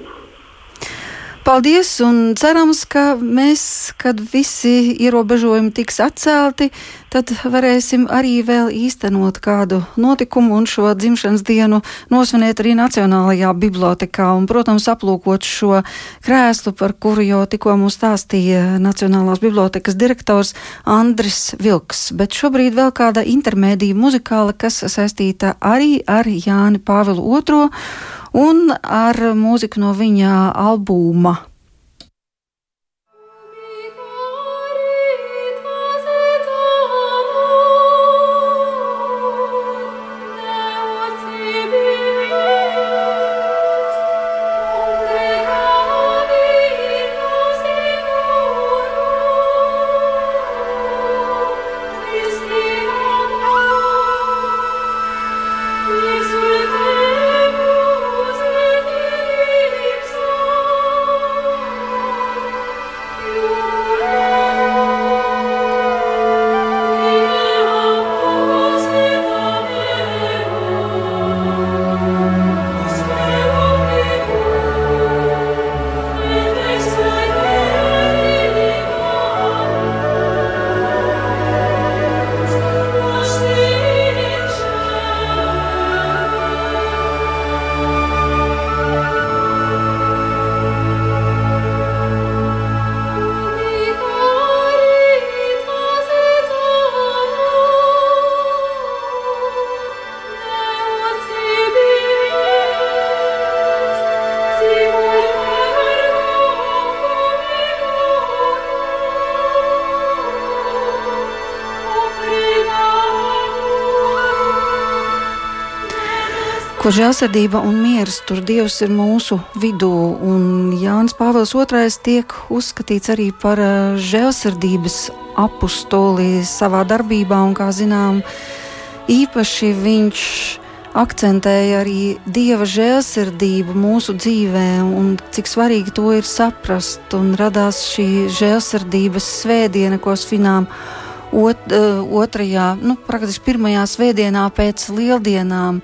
Paldies un cerams, ka mēs, kad visi ierobežojumi tiks atcelti, tad varēsim arī vēl īstenot kādu notikumu un šo dzimšanas dienu nosvinēt arī Nacionālajā bibliotekā un, protams, aplūkot šo krēslu, par kuru jau tikko mums stāstīja Nacionālās bibliotekas direktors Andris Vilks. Bet šobrīd vēl kāda intermēdija muzikāla, kas saistīta arī ar Jāni Pāvilu II un ar mūziku no viņa albuma Kur žēlsirdība un miers, tur Dievs ir mūsu vidū, un Jānis Pāvils II tiek uzskatīts arī par uh, žēlsirdības apustuli savā darbībā, un, kā zinām, īpaši viņš akcentēja arī dieva žēlsirdību mūsu dzīvē, un cik svarīgi to ir saprast. Un radās šī žēlsirdības svētdiena, ko svinām ot, uh, otrajā, nu, praktiski pirmajā svētdienā pēc lieldienām.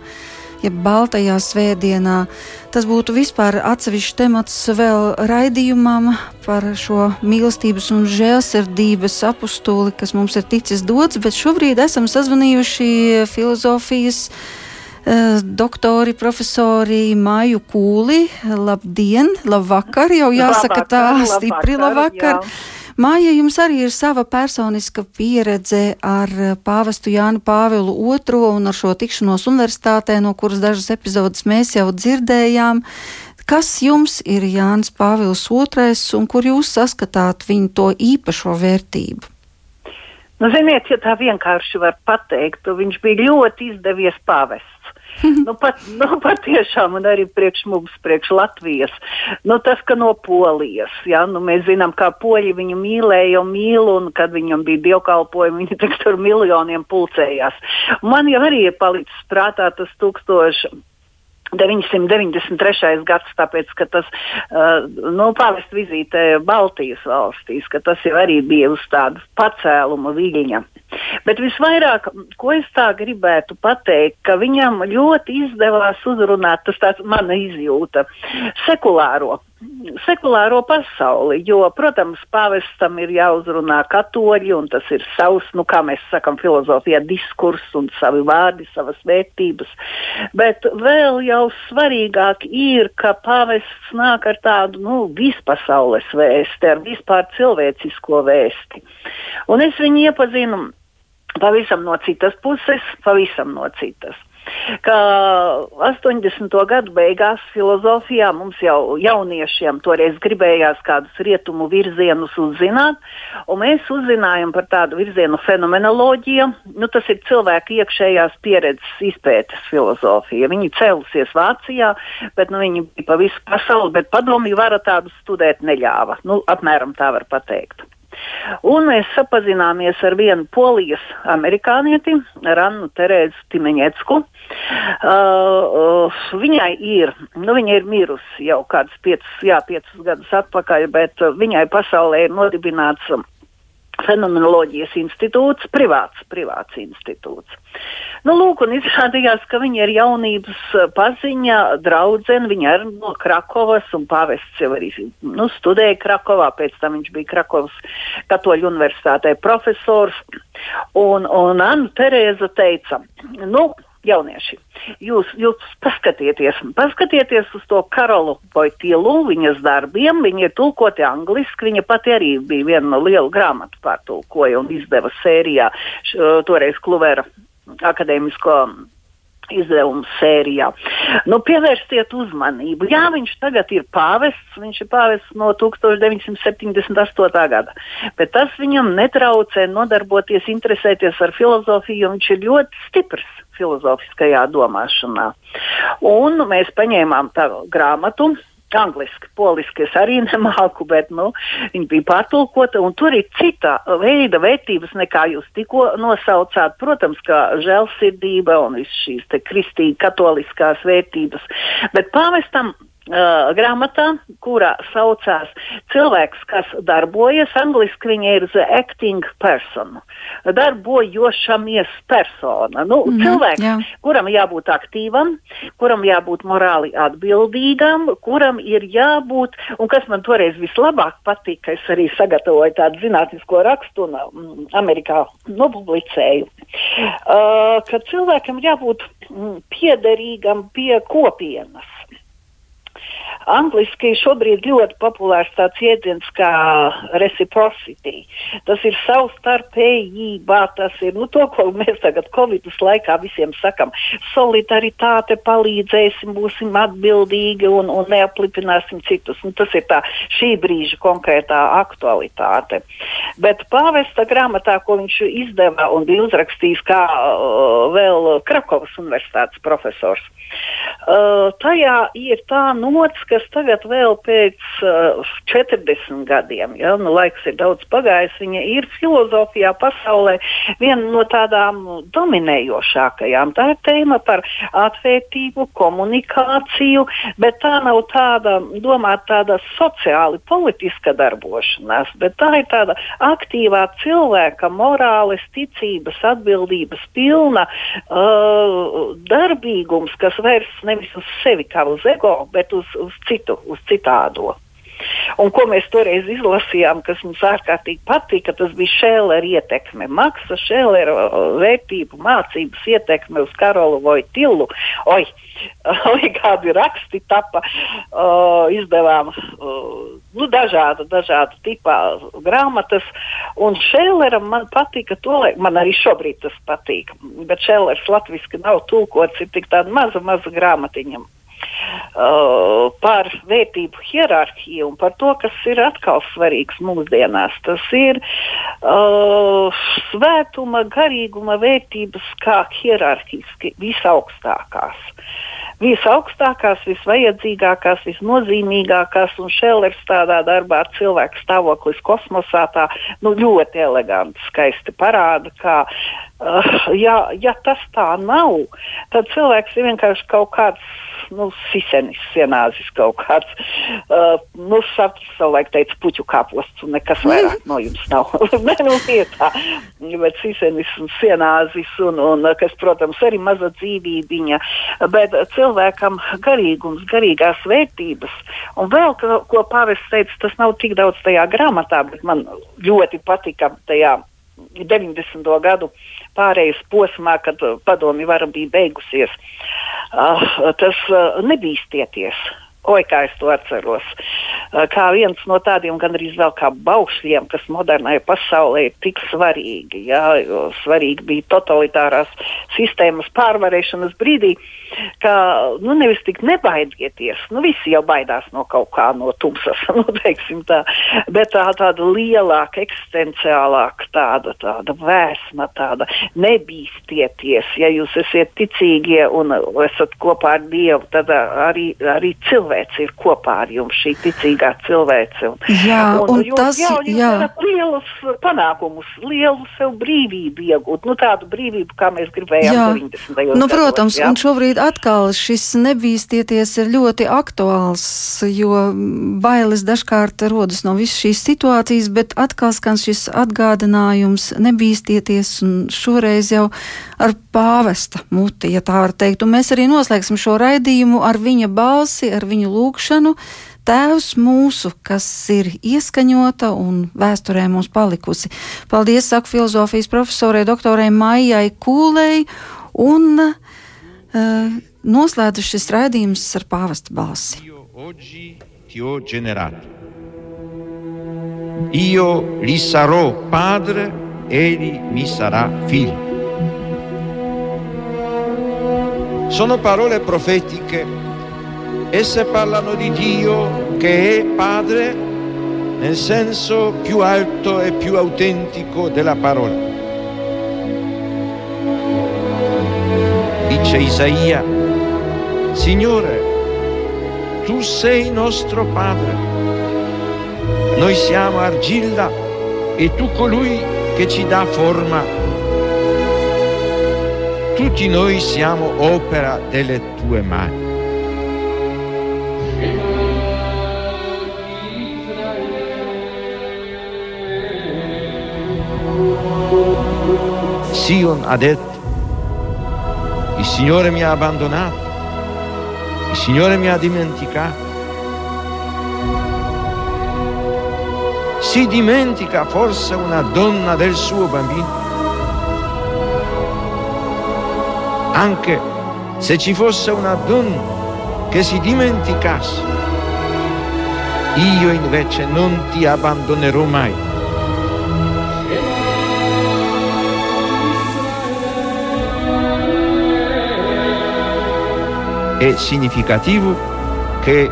Jeb baltajā svētdienā. Tas būtu vispār atsevišķs temats vēl raidījumam par šo mīlestības un žēlsirdības apustuli, kas mums ir ticis dots, bet šobrīd esam sazvanījuši filozofijas Eh, doktori, profesori Māju Kūli. Labdien, labvakar, jau jāsaka tā, stipri labvakar. Māja, jums arī ir sava personiska pieredze ar pāvestu Jānu Pāvilu II un ar šo tikšanos universitātē, no kuras dažas epizodes mēs jau dzirdējām. Kas jums ir Jānis Pāvils II un kur jūs saskatāt viņu to īpašo vērtību? Nu, ziniet, ja tā vienkārši var pateikt, viņš bija ļoti izdevies pāvests. nu, pat, nu, patiešām, un arī priekš mums, priekš Latvijas. Nu, tas, ka no Polijas, ja, nu, mēs zinām, kā poļi viņu mīlēja un mīl, un kad viņam bija dievkalpojumi, viņi tur miljoniem pulcējās. Man jau arī ir palicis prātā tas tūkstoši. 993. gads, tāpēc, ka tas uh, nu, pavest vizītē Baltijas valstīs, ka tas jau arī bija uz tādu pacēlumu viļņa. Bet visvairāk, ko es tā gribētu pateikt, ka viņam ļoti izdevās uzrunāt, tas tāds mana izjūta, sekulāro sekulāro pasauli, jo, protams, pāvestam ir jāuzrunā katoļi, un tas ir savs, nu, kā mēs sakam, filozofijā diskurs un savi vārdi, savas vērtības. Bet vēl jau svarīgāk ir, ka pāvests nāk ar tādu, nu, vispasaules vēsti, ar vispār cilvēcisko vēsti. Un es viņu iepazinu pavisam no citas puses, pavisam no citas. Ka 80. gadu beigās filozofijā mums jau jauniešiem toreiz gribējās kādus rietumu virzienus uzzināt, un mēs uzzinājām par tādu virzienu fenomenoloģiju. Nu, tas ir cilvēka iekšējās pieredzes izpētes filozofija. Viņi cēlusies Vācijā, bet nu, viņi bija pa visu pasauli, bet padomju vara tādu studēt neļāva. Nu, apmēram tā var pateikt. Un mēs sapazināmies ar vienu polijas amerikānieti, Rannu Terēzu Timeņecku. Uh, uh, viņai ir, nu, viņa ir mirusi jau kādus piecus, jā, piecus gadus atpakaļ, bet uh, viņai pasaulē ir nodibināts Fenomenoloģijas institūts, privāts, privāts institūts. Nu, lūk, un izrādījās, ka viņa ir jaunības eh, paziņa, draudzene, viņa ir no Krakovas, un pāvests jau arī nu, studēja Krakovā, pēc tam viņš bija Krakovas katoļu universitātē profesors, un, un Anna Terēza teica, nu, jaunieši, jūs, jūs paskatieties, paskatieties uz to Karolu Boitilu, viņas darbiem, viņi ir tulkoti angliski, viņa pati arī bija viena no lielu grāmatu pārtulkoja un izdeva sērijā š, toreiz Kluvera akadēmisko izdevumu sērijā. Nu, pievērstiet uzmanību. Jā, viņš tagad ir pāvests, viņš ir pāvests no 1978. gada, bet tas viņam netraucē nodarboties, interesēties ar filozofiju, jo viņš ir ļoti stiprs filozofiskajā domāšanā. Un mēs paņēmām tā grāmatu angliski, poliski es arī nemāku, bet nu, viņi bija pārtulkota. Tur ir cita veida vērtības nekā jūs tikko nosaucāt. Protams, kā žēlsirdība un šīs kristīgi katoliskās vērtības. Bet pāvestam Uh, grāmatā, kurā saucās cilvēks, kas darbojas, angliski viņa ir the acting person, darbojošamies persona. Nu, mm -hmm, cilvēks, jā. kuram jābūt aktīvam, kuram jābūt morāli atbildīgam, kuram ir jābūt, un kas man toreiz vislabāk patika, es arī sagatavoju tādu zinātnisko rakstu un mm, Amerikā nopublicēju, uh, ka cilvēkam jābūt mm, piederīgam pie kopienas Angliski šobrīd ļoti populārs tāds jēdziens kā reciprocity. Tas ir savstarpējība, tas ir nu, to, ko mēs tagad Covid laikā visiem sakam. Solidaritāte, palīdzēsim, būsim atbildīgi un, un neaplipināsim citus. Nu, tas ir tā šī brīža konkrētā aktualitāte. Bet pāvesta grāmatā, ko viņš izdeva un bija uzrakstījis kā uh, vēl Krakovas universitātes profesors, uh, tajā ir tā nots, kas tagad vēl pēc uh, 40 gadiem, ja, nu, laiks ir daudz pagājis, viņa ir filozofijā pasaulē viena no tādām dominējošākajām. Tā ir tēma par atvērtību, komunikāciju, bet tā nav tāda, domāt, tāda sociāli politiska darbošanās, bet tā ir tāda aktīvā cilvēka morāles, ticības, atbildības pilna uh, darbīgums, kas vērsts nevis uz sevi kā uz ego, bet uz, uz citu, uz citādo. Un ko mēs toreiz izlasījām, kas mums ārkārtīgi patika, tas bija Šēlera ietekme. Maksa Šēlera vērtību, mācības ietekme uz Karolu Vojtilu. Oi, oi kādi raksti tapa, uh, izdevām uh, nu, dažādu, dažādu tipā grāmatas. Un Šēleram man patika to, lai man arī šobrīd tas patīk. Bet Šēlers latviski nav tulkots, ir tik tāda maza, maza grāmatiņa uh, par vērtību hierarhiju un par to, kas ir atkal svarīgs mūsdienās. Tas ir uh, svētuma, garīguma vērtības kā hierarhiski visaugstākās. Visaugstākās, visvajadzīgākās, visnozīmīgākās, un Šellers tādā darbā ar cilvēku stāvoklis kosmosā tā nu, ļoti eleganti, skaisti parāda, ka uh, ja, ja tas tā nav, tad cilvēks ir vienkārši kaut kāds nu, sisenis, sienāzis kaut kāds. Uh, nu, savulaik teica puķu kāposts, un nekas vairāk no jums nav. Nē, nu, vietā. Bet sisenis un sienāzis, un, un, kas, protams, arī maza dzīvībiņa. Bet cilvēkam garīgums, garīgās vērtības. Un vēl, ko, ko pāvests teica, tas nav tik daudz tajā grāmatā, bet man ļoti patika tajā 90. gadu pārējais posmā, kad padomi vara bija beigusies. Uh, tas uh, nebīstieties. Oi, kā es to atceros. Kā viens no tādiem gandrīz vēl kā baušļiem, kas modernai pasaulē ir tik svarīgi. Jā, svarīgi bija totalitārās sistēmas pārvarēšanas brīdī. Ka nu, nevis tik nebaidieties, nu visi jau baidās no kaut kā no tumsas, nu, tā, bet tā tāda lielāka, eksistenciālāka tāda, tāda vēsma, tāda nebīstieties. Ja jūs esat ticīgie un esat kopā ar Dievu, tad arī, arī cilvēks ir kopā ar jums, šī ticīgā cilvēce. Un, jā, un, un jūs, tas jā, jūs jā. lielus panākumus, lielu sev brīvību iegūt, nu tādu brīvību, kā mēs gribējām jā. 90. gados. Nu, protams, jā. un šobrīd atkal šis nebīstieties ir ļoti aktuāls, jo bailes dažkārt rodas no visas šīs situācijas, bet atkal skan šis atgādinājums nebīstieties un šoreiz jau ar pāvesta muti, ja tā var teikt. Un mēs arī noslēgsim šo raidījumu ar viņa balsi, ar viņu lūgšanu. Tēvs mūsu, kas ir ieskaņota un vēsturē mums palikusi. Paldies, saka filozofijas profesorai doktorai Maijai Kūlei un Uh, noslēdzu šis raidījums ar pāvesta balsi. Io gli sarò padre, egli mi sarà figlio. Sono parole profetiche. Esse parlano di Dio che è padre nel senso più alto e più autentico della parola. Dice Isaia, Signore, tu sei nostro Padre, noi siamo argilla e tu colui che ci dà forma. Tutti noi siamo opera delle tue mani. Sion ha detto il Signore mi ha abbandonato, il Signore mi ha dimenticato. Si dimentica forse una donna del suo bambino? Anche se ci fosse una donna che si dimenticasse io invece non ti abbandonerò mai. È significativo che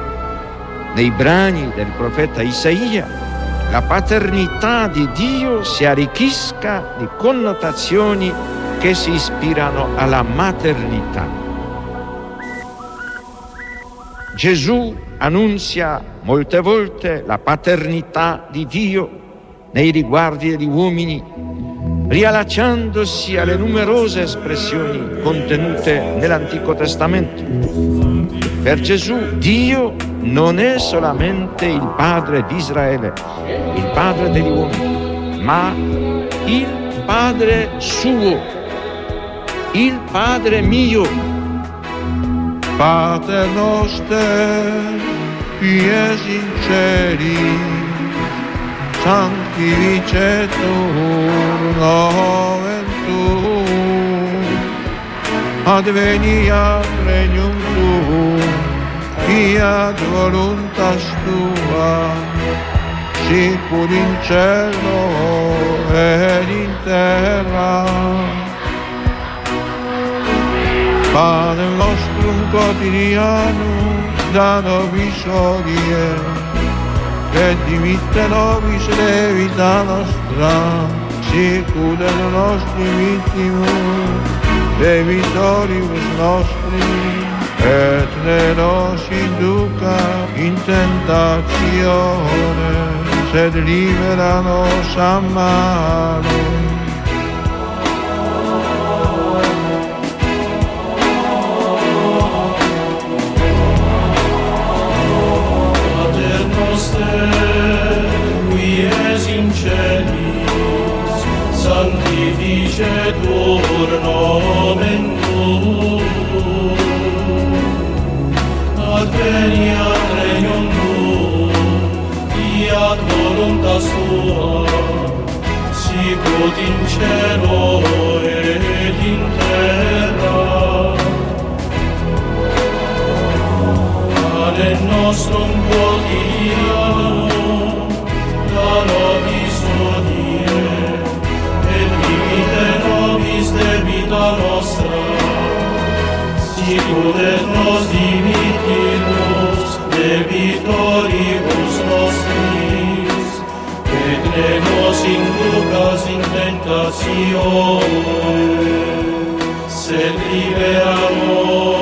nei brani del profeta Isaia la paternità di Dio si arricchisca di connotazioni che si ispirano alla maternità. Gesù annunzia molte volte la paternità di Dio nei riguardi degli uomini, riallacciandosi alle numerose espressioni contenute nell'Antico Testamento. Per Gesù Dio non è solamente il Padre di Israele, il Padre degli uomini, ma il Padre suo, il Padre mio. Pater noster, pies in celi, sanctificetur nomen tuum, adveniat regnum tuum, fiat voluntas tua, sicur in cielo ed in terra. Pane nostrum quotidianum da nobis odie, che diventa nobis le vita nostra, sicura le nostre vittime, le vittoribus nostri, et ne nos induca in tentazione, se liberano nos a. dice nomen tuum. Advenia regnum tu Fiat voluntas tua Sicut in cielo et in terra Pane nostrum quotidiano Da nobis virtudes nos dimitimos, de vitoribus nos Entremos sin dudas, sin tentaciones, se liberamos.